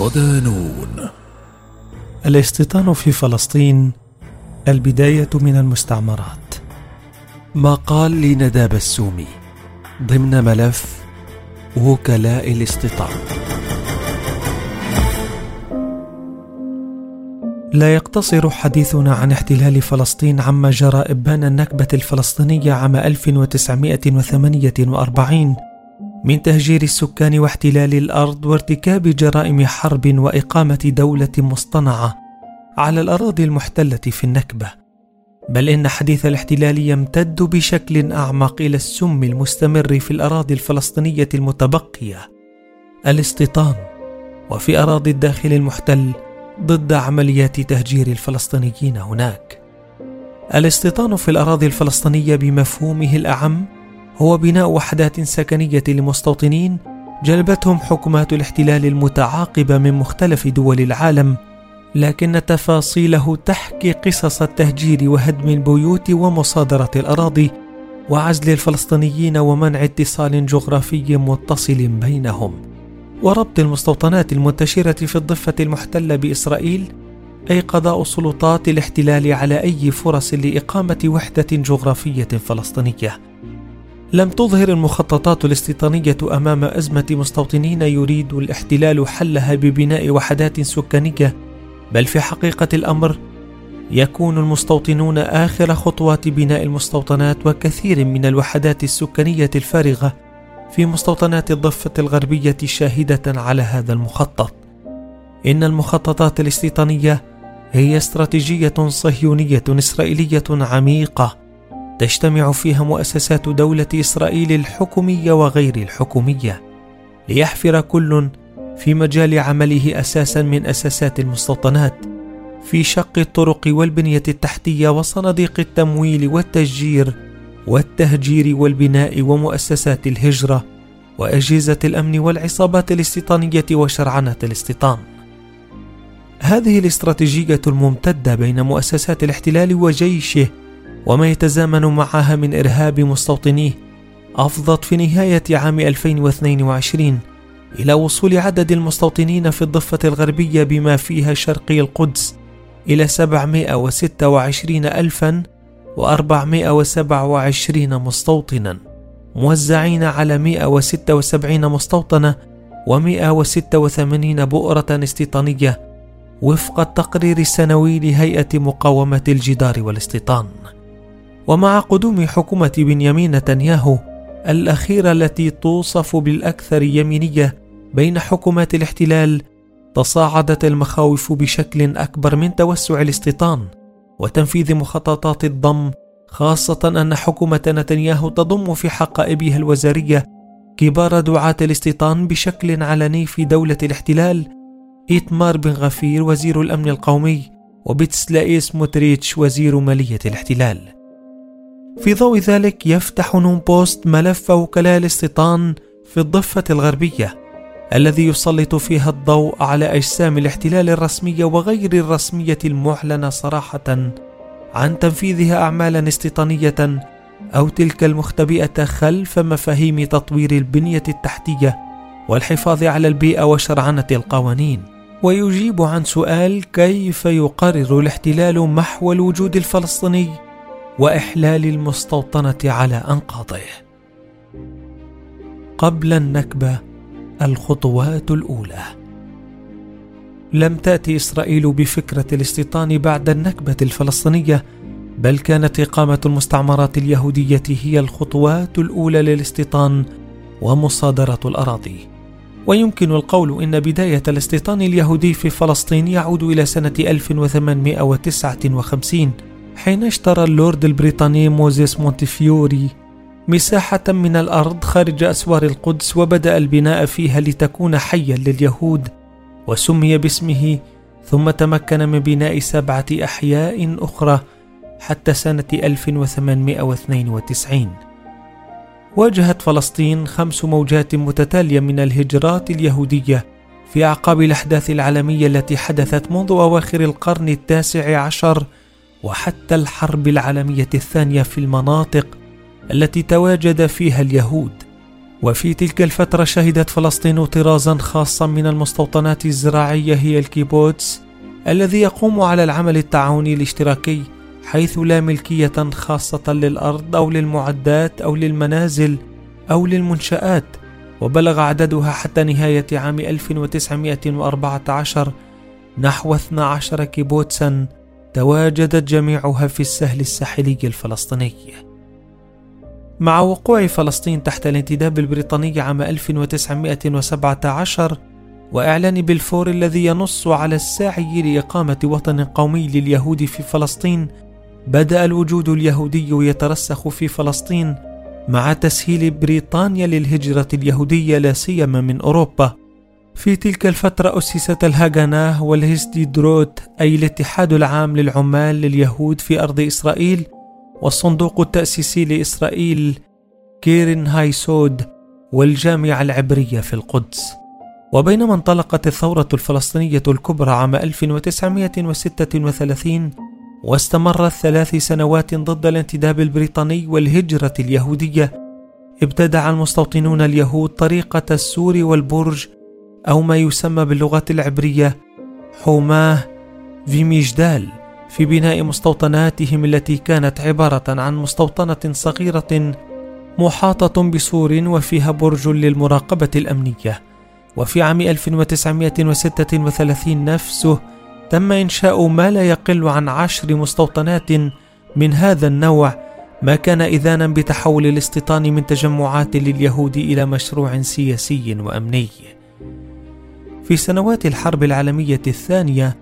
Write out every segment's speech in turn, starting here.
ودانون الاستيطان في فلسطين البداية من المستعمرات. مقال لنداب السومي ضمن ملف وكلاء الاستيطان. لا يقتصر حديثنا عن احتلال فلسطين عما جرى إبان النكبة الفلسطينية عام 1948 من تهجير السكان واحتلال الأرض وارتكاب جرائم حرب وإقامة دولة مصطنعة على الأراضي المحتلة في النكبة. بل إن حديث الاحتلال يمتد بشكل أعمق إلى السم المستمر في الأراضي الفلسطينية المتبقية. الاستيطان وفي أراضي الداخل المحتل ضد عمليات تهجير الفلسطينيين هناك. الاستيطان في الأراضي الفلسطينية بمفهومه الأعم هو بناء وحدات سكنية لمستوطنين جلبتهم حكومات الاحتلال المتعاقبة من مختلف دول العالم لكن تفاصيله تحكي قصص التهجير وهدم البيوت ومصادرة الأراضي وعزل الفلسطينيين ومنع اتصال جغرافي متصل بينهم. وربط المستوطنات المنتشرة في الضفة المحتلة بإسرائيل أي قضاء سلطات الاحتلال على أي فرص لإقامة وحدة جغرافية فلسطينية. لم تظهر المخططات الاستيطانية أمام أزمة مستوطنين يريد الاحتلال حلها ببناء وحدات سكانية بل في حقيقة الأمر يكون المستوطنون آخر خطوات بناء المستوطنات وكثير من الوحدات السكانية الفارغة في مستوطنات الضفة الغربية شاهدة على هذا المخطط. إن المخططات الاستيطانية هي استراتيجية صهيونية إسرائيلية عميقة تجتمع فيها مؤسسات دولة إسرائيل الحكومية وغير الحكومية ليحفر كل في مجال عمله أساسا من أساسات المستوطنات في شق الطرق والبنية التحتية وصناديق التمويل والتشجير والتهجير والبناء ومؤسسات الهجرة وأجهزة الأمن والعصابات الاستيطانية وشرعنة الاستيطان. هذه الاستراتيجية الممتدة بين مؤسسات الاحتلال وجيشه وما يتزامن معها من إرهاب مستوطنيه أفضت في نهاية عام 2022 إلى وصول عدد المستوطنين في الضفة الغربية بما فيها شرقي القدس إلى 726 ألفا و427 مستوطنا موزعين على 176 مستوطنة و186 بؤرة استيطانية وفق التقرير السنوي لهيئة مقاومة الجدار والاستيطان. ومع قدوم حكومة بنيامين نتنياهو الأخيرة التي توصف بالأكثر يمينية بين حكومات الاحتلال تصاعدت المخاوف بشكل أكبر من توسع الاستيطان وتنفيذ مخططات الضم خاصة أن حكومة نتنياهو تضم في حقائبها الوزارية كبار دعاة الاستيطان بشكل علني في دولة الاحتلال إيتمار بن غفير وزير الأمن القومي وبتسلائيس سموتريتش وزير مالية الاحتلال. في ضوء ذلك يفتح نون بوست ملف وكلاء الاستيطان في الضفة الغربية الذي يسلط فيها الضوء على أجسام الاحتلال الرسمية وغير الرسمية المعلنة صراحة عن تنفيذها أعمالا استيطانية أو تلك المختبئة خلف مفاهيم تطوير البنية التحتية والحفاظ على البيئة وشرعنة القوانين. ويجيب عن سؤال كيف يقرر الاحتلال محو الوجود الفلسطيني وإحلال المستوطنة على أنقاضه. قبل النكبة الخطوات الأولى. لم تأتي إسرائيل بفكرة الاستيطان بعد النكبة الفلسطينية بل كانت إقامة المستعمرات اليهودية هي الخطوات الأولى للاستيطان ومصادرة الأراضي. ويمكن القول إن بداية الاستيطان اليهودي في فلسطين يعود إلى سنة 1859 حين اشترى اللورد البريطاني موزيس مونتفيوري مساحة من الأرض خارج أسوار القدس وبدأ البناء فيها لتكون حيا لليهود وسمي باسمه ثم تمكن من بناء سبعة أحياء أخرى حتى سنة 1892 واجهت فلسطين خمس موجات متتالية من الهجرات اليهودية في أعقاب الأحداث العالمية التي حدثت منذ أواخر القرن التاسع عشر وحتى الحرب العالمية الثانية في المناطق التي تواجد فيها اليهود. وفي تلك الفترة شهدت فلسطين طرازا خاصا من المستوطنات الزراعية هي الكيبوتس الذي يقوم على العمل التعاوني الاشتراكي حيث لا ملكية خاصة للأرض أو للمعدات أو للمنازل أو للمنشآت. وبلغ عددها حتى نهاية عام 1914 نحو 12 كيبوتسا تواجدت جميعها في السهل الساحلي الفلسطيني مع وقوع فلسطين تحت الانتداب البريطاني عام 1917 وإعلان بلفور الذي ينص على السعي لإقامة وطن قومي لليهود في فلسطين بدأ الوجود اليهودي يترسخ في فلسطين مع تسهيل بريطانيا للهجرة اليهودية لا سيما من أوروبا. في تلك الفترة أسست الهاغانا والهيستيدروت أي الاتحاد العام للعمال لليهود في أرض إسرائيل والصندوق التأسيسي لإسرائيل كيرن هايسود والجامعة العبرية في القدس. وبينما انطلقت الثورة الفلسطينية الكبرى عام 1936 واستمرت ثلاث سنوات ضد الانتداب البريطاني والهجرة اليهودية ابتدع المستوطنون اليهود طريقة السور والبرج أو ما يسمى باللغة العبرية حوماه فيميجدال في بناء مستوطناتهم التي كانت عبارة عن مستوطنة صغيرة محاطة بسور وفيها برج للمراقبة الأمنية وفي عام 1936 نفسه تم إنشاء ما لا يقل عن عشر مستوطنات من هذا النوع ما كان إذانا بتحول الاستيطان من تجمعات لليهود إلى مشروع سياسي وأمني. في سنوات الحرب العالمية الثانية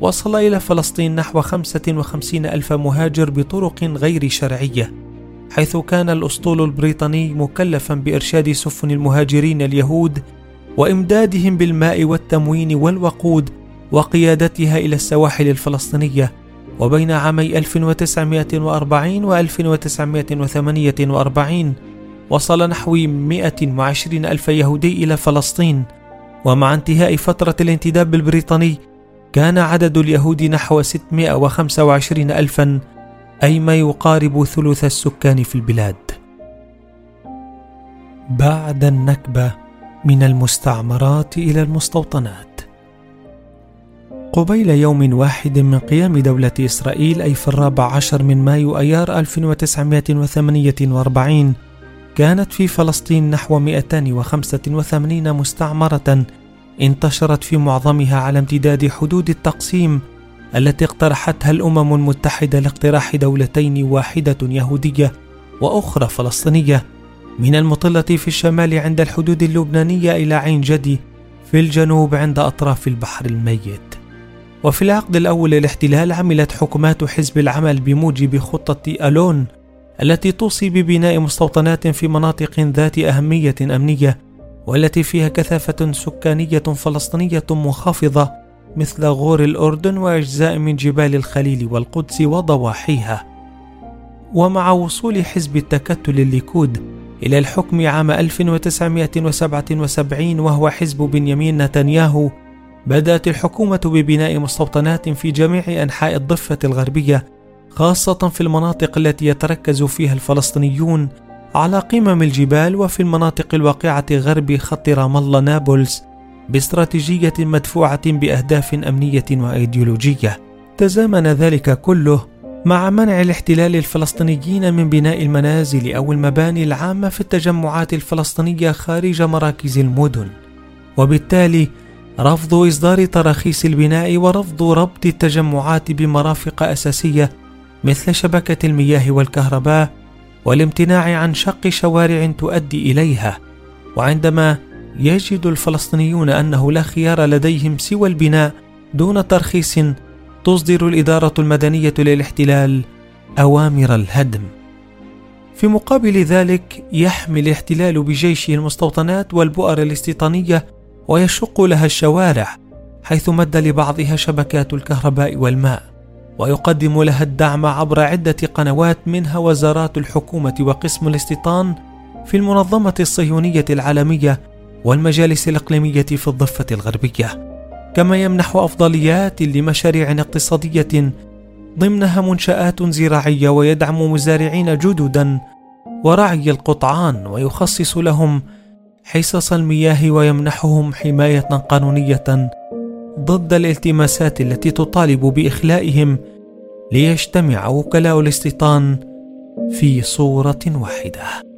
وصل إلى فلسطين نحو 55 ألف مهاجر بطرق غير شرعية حيث كان الأسطول البريطاني مكلفا بإرشاد سفن المهاجرين اليهود وإمدادهم بالماء والتموين والوقود وقيادتها إلى السواحل الفلسطينية وبين عامي 1940 و 1948 وصل نحو 120 ألف يهودي إلى فلسطين. ومع انتهاء فترة الانتداب البريطاني كان عدد اليهود نحو 625 ألفا أي ما يقارب ثلث السكان في البلاد. بعد النكبة من المستعمرات إلى المستوطنات. قبيل يوم واحد من قيام دولة إسرائيل أي في الرابع عشر من مايو أيار 1948 كانت في فلسطين نحو 285 مستعمرة انتشرت في معظمها على امتداد حدود التقسيم التي اقترحتها الأمم المتحدة لاقتراح دولتين واحدة يهودية وأخرى فلسطينية. من المطلة في الشمال عند الحدود اللبنانية إلى عين جدي في الجنوب عند أطراف البحر الميت. وفي العقد الأول للاحتلال عملت حكومات حزب العمل بموجب خطة ألون التي توصي ببناء مستوطنات في مناطق ذات أهمية أمنية والتي فيها كثافة سكانية فلسطينية منخفضة مثل غور الأردن وأجزاء من جبال الخليل والقدس وضواحيها. ومع وصول حزب التكتل الليكود إلى الحكم عام 1977 وهو حزب بنيامين نتنياهو بدأت الحكومة ببناء مستوطنات في جميع أنحاء الضفة الغربية خاصة في المناطق التي يتركز فيها الفلسطينيون على قمم الجبال وفي المناطق الواقعة غرب خط رام الله نابلس باستراتيجية مدفوعة بأهداف أمنية وأيديولوجية. تزامن ذلك كله مع منع الاحتلال الفلسطينيين من بناء المنازل أو المباني العامة في التجمعات الفلسطينية خارج مراكز المدن. وبالتالي رفض إصدار تراخيص البناء ورفض ربط التجمعات بمرافق أساسية مثل شبكة المياه والكهرباء والامتناع عن شق شوارع تؤدي إليها. وعندما يجد الفلسطينيون أنه لا خيار لديهم سوى البناء دون ترخيص تصدر الإدارة المدنية للاحتلال أوامر الهدم. في مقابل ذلك يحمي الاحتلال بجيشه المستوطنات والبؤر الاستيطانية ويشق لها الشوارع حيث مد لبعضها شبكات الكهرباء والماء. ويقدم لها الدعم عبر عدة قنوات منها وزارات الحكومة وقسم الاستيطان في المنظمة الصهيونية العالمية والمجالس الإقليمية في الضفة الغربية. كما يمنح أفضليات لمشاريع اقتصادية ضمنها منشآت زراعية ويدعم مزارعين جددا ورعي القطعان ويخصص لهم حصص المياه ويمنحهم حماية قانونية ضد الالتماسات التي تطالب بإخلائهم ليجتمع وكلاء الاستيطان في صورة واحدة.